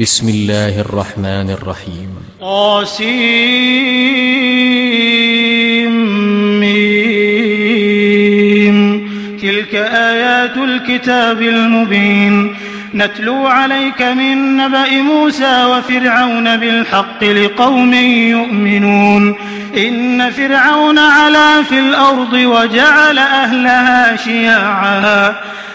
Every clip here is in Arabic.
بسم الله الرحمن الرحيم. طاسيم. تلك آيات الكتاب المبين. نتلو عليك من نبأ موسى وفرعون بالحق لقوم يؤمنون. إن فرعون علا في الأرض وجعل أهلها شيعا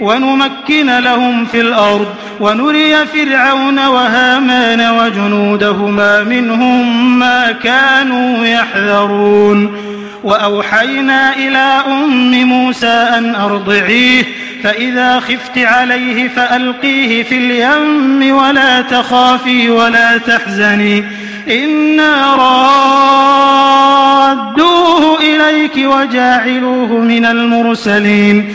ونمكن لهم في الأرض ونري فرعون وهامان وجنودهما منهم ما كانوا يحذرون. وأوحينا إلى أم موسى أن أرضعيه فإذا خفت عليه فألقيه في اليم ولا تخافي ولا تحزني. إنا رادوه إليك وجاعلوه من المرسلين.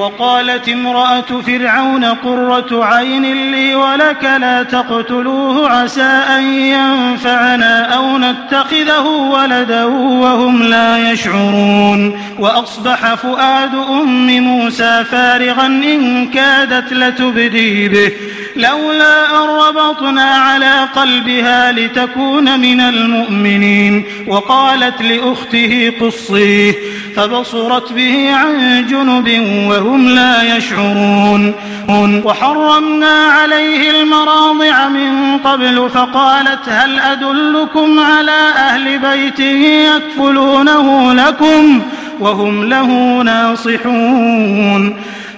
وقالت امرأة فرعون قرة عين لي ولك لا تقتلوه عسى أن ينفعنا أو نتخذه ولدا وهم لا يشعرون. وأصبح فؤاد أم موسى فارغا إن كادت لتبدي به. لولا أن ربطنا على قلبها لتكون من المؤمنين. وقالت لأخته قصيه فبصرت به عن جنب وهم لا يشعرون. وحرمنا عليه المراضع من قبل فقالت هل أدلكم على أهل بيته يكفلونه لكم وهم له ناصحون.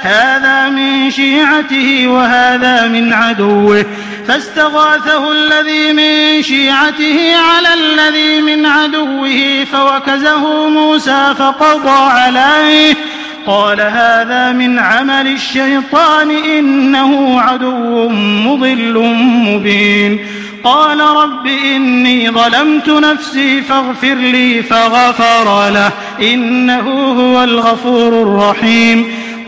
هذا من شيعته وهذا من عدوه. فاستغاثه الذي من شيعته على الذي من عدوه فوكزه موسى فقضى عليه. قال هذا من عمل الشيطان إنه عدو مضل مبين. قال رب إني ظلمت نفسي فاغفر لي فغفر له إنه هو الغفور الرحيم.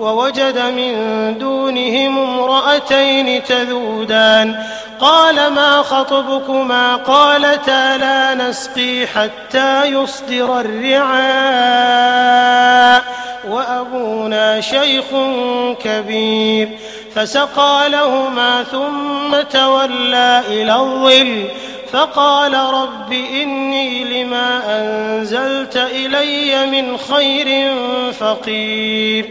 ووجد من دونهم امرأتين تذودان. قال ما خطبكما؟ قالتا لا نسقي حتى يصدر الرعاء. وأبونا شيخ كبير. فسقى لهما ثم تولى إلى الظل. فقال رب إني لما أنزلت إلي من خير فقير.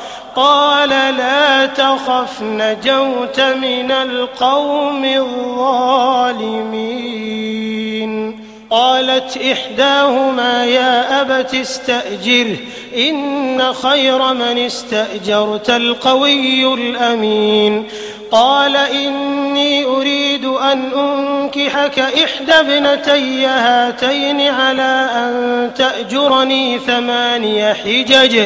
قال لا تخف نجوت من القوم الظالمين. قالت إحداهما يا أبت استأجره إن خير من استأجرت القوي الأمين. قال إني أريد أن أنكحك إحدى ابنتي هاتين على أن تأجرني ثماني حجج.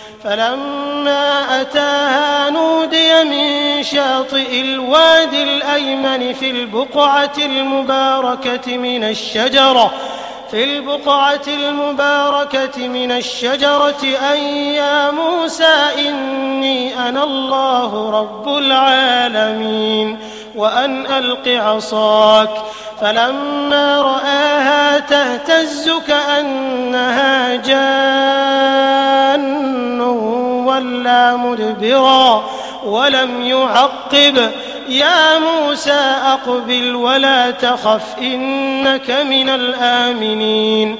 فلما أتاها نودي من شاطئ الوادي الأيمن في البقعة المباركة من الشجرة في البقعة المباركة من الشجرة أن يا موسى إني أنا الله رب العالمين وأن ألق عصاك. فلما رآها تهتز كأنها جان. ولى مدبرا ولم يعقب. يا موسى أقبل ولا تخف إنك من الآمنين.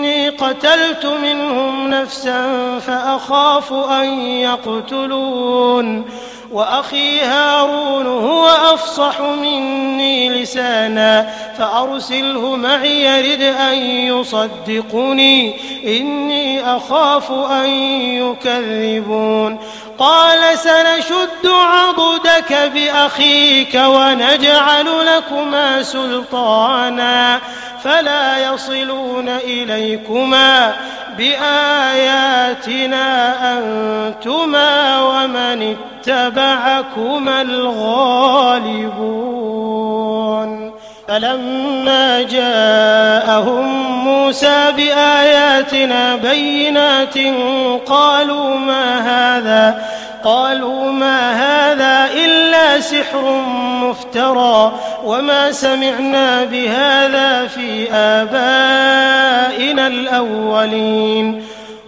إني قتلت منهم نفسا فأخاف أن يقتلون. وأخي هارون هو أفصح مني لسانا فأرسله معي يرد أن يصدقني إني أخاف أن يكذبون. قال سنشد عضدك بأخيك ونجعل لكما سلطانا فلا يصلون إليكما بآياتنا أنتما ومن اتبعكما الغالبون فلما جاءهم موسى بآياتنا بينات قالوا ما هذا؟ قالوا ما هذا إلا سحر مفترى وما سمعنا بهذا في آبائنا الأولين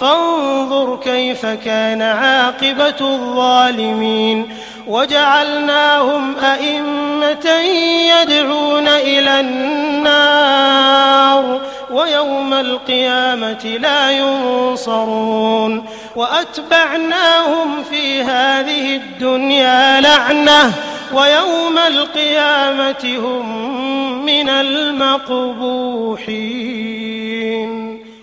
فانظر كيف كان عاقبة الظالمين. وجعلناهم أئمة يدعون إلى النار ويوم القيامة لا ينصرون. وأتبعناهم في هذه الدنيا لعنة ويوم القيامة هم من المقبوحين.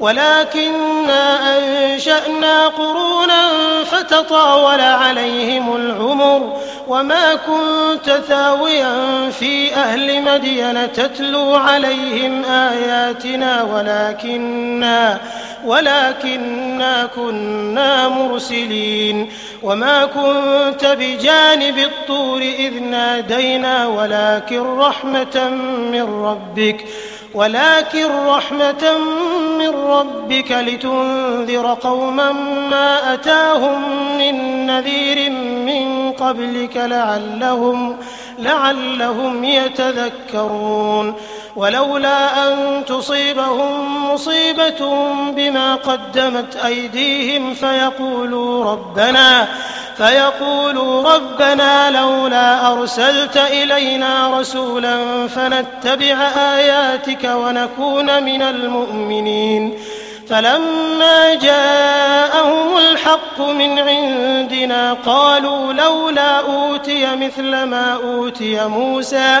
ولكنا أنشأنا قرونا فتطاول عليهم العمر وما كنت ثاويا في أهل مدين تتلو عليهم آياتنا ولكنا ولكنا كنا مرسلين وما كنت بجانب الطور إذ نادينا ولكن رحمة من ربك ولكن رحمة من ربك لتنذر قوما ما أتاهم من نذير من قبلك لعلهم لعلهم يتذكرون. ولولا أن تصيبهم مصيبة بما قدمت أيديهم فيقولوا ربنا فيقولوا ربنا لولا أرسلت إلينا رسولا فنتبع آياتك ونكون من المؤمنين فلما جاءهم الحق من عندنا قالوا لولا أوتي مثل ما أوتي موسى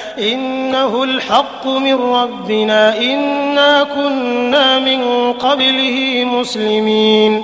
إنه الحق من ربنا إنا كنا من قبله مسلمين.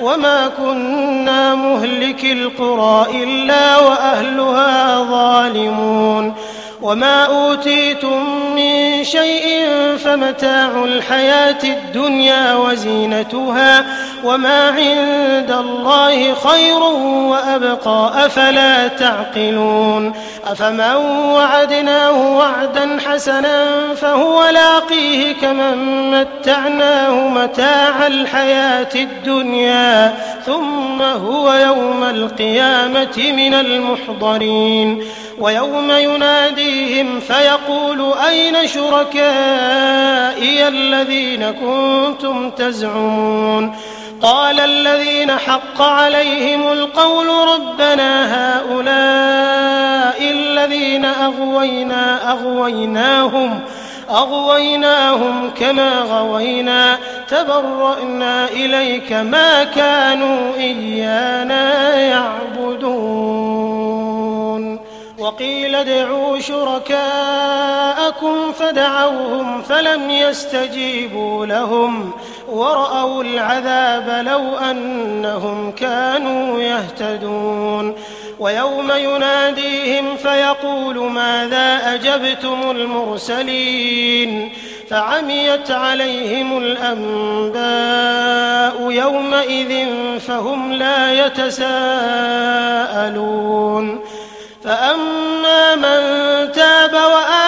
وما كنا مهلك القرى إلا وأهلها ظالمون وما أوتيتم من شيء فمتاع الحياة الدنيا وزينتها وما عند الله خير وأبقى أفلا تعقلون أفمن وعدناه وعدا حسنا فهو لاقيه كمن متعناه متاع الحياة الدنيا ثم هو يوم القيامة من المحضرين ويوم يناديهم فيقول أين شركائي الذين كنتم تزعمون قال الذين حق عليهم القول ربنا هؤلاء الذين أغوينا أغويناهم أغويناهم كما غوينا تبرأنا إليك ما كانوا إيانا يعبدون. وقيل ادعوا شركاءكم فدعوهم فلم يستجيبوا لهم. ورأوا العذاب لو أنهم كانوا يهتدون. ويوم يناديهم فيقول ماذا أجبتم المرسلين؟ فعميت عليهم الأنباء يومئذ فهم لا يتساءلون. فأما من تاب وآمن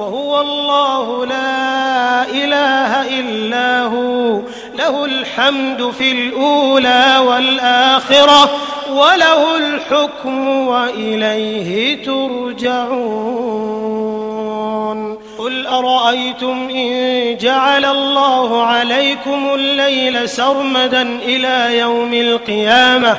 وهو الله لا إله إلا هو. له الحمد في الأولى والآخرة وله الحكم وإليه ترجعون. قل أرأيتم إن جعل الله عليكم الليل سرمدا إلى يوم القيامة؟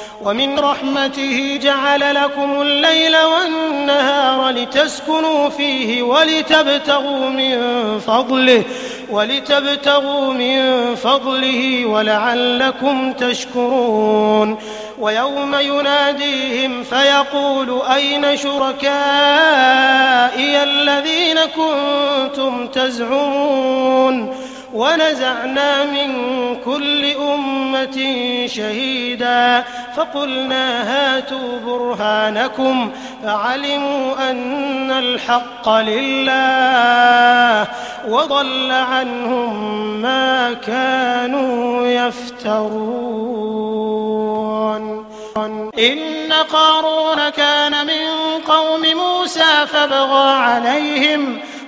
ومن رحمته جعل لكم الليل والنهار لتسكنوا فيه ولتبتغوا من فضله ولتبتغوا من فضله ولعلكم تشكرون. ويوم يناديهم فيقول أين شركائي الذين كنتم تزعمون؟ ونزعنا من كل أمة شهيدا. فقلنا هاتوا برهانكم فعلموا أن الحق لله وضل عنهم ما كانوا يفترون. إن قارون كان من قوم موسى فبغى عليهم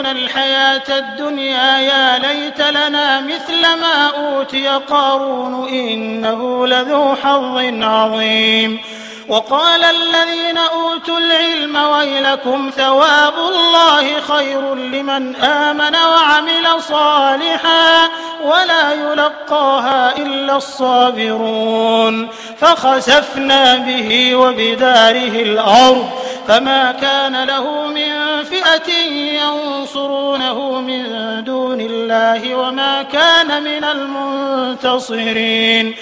يريدون الحياة الدنيا يا ليت لنا مثل ما أوتي قارون إنه لذو حظ عظيم. وقال الذين أوتوا العلم ويلكم ثواب الله خير لمن آمن وعمل صالحا ولا يلقاها إلا الصابرون. فخسفنا به وبداره الأرض فما كان له من فئة ينصرونه من دون الله وما كان من المنتصرين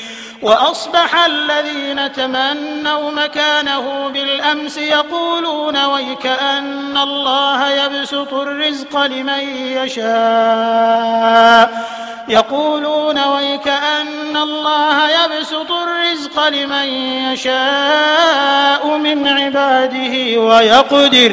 وأصبح الذين تمنوا مكانه بالأمس يقولون ويكأن الله يبسط الرزق لمن يشاء. يقولون ويكأن الله يبسط الرزق لمن يشاء من عباده ويقدر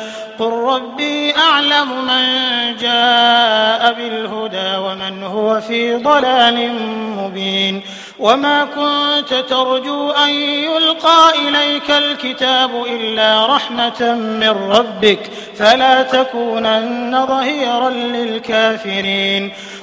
جاء بالهدى ومن هو في ضلال مبين. وما كنت ترجو أن يلقى إليك الكتاب إلا رحمة من ربك فلا تكونن ظهيرا للكافرين.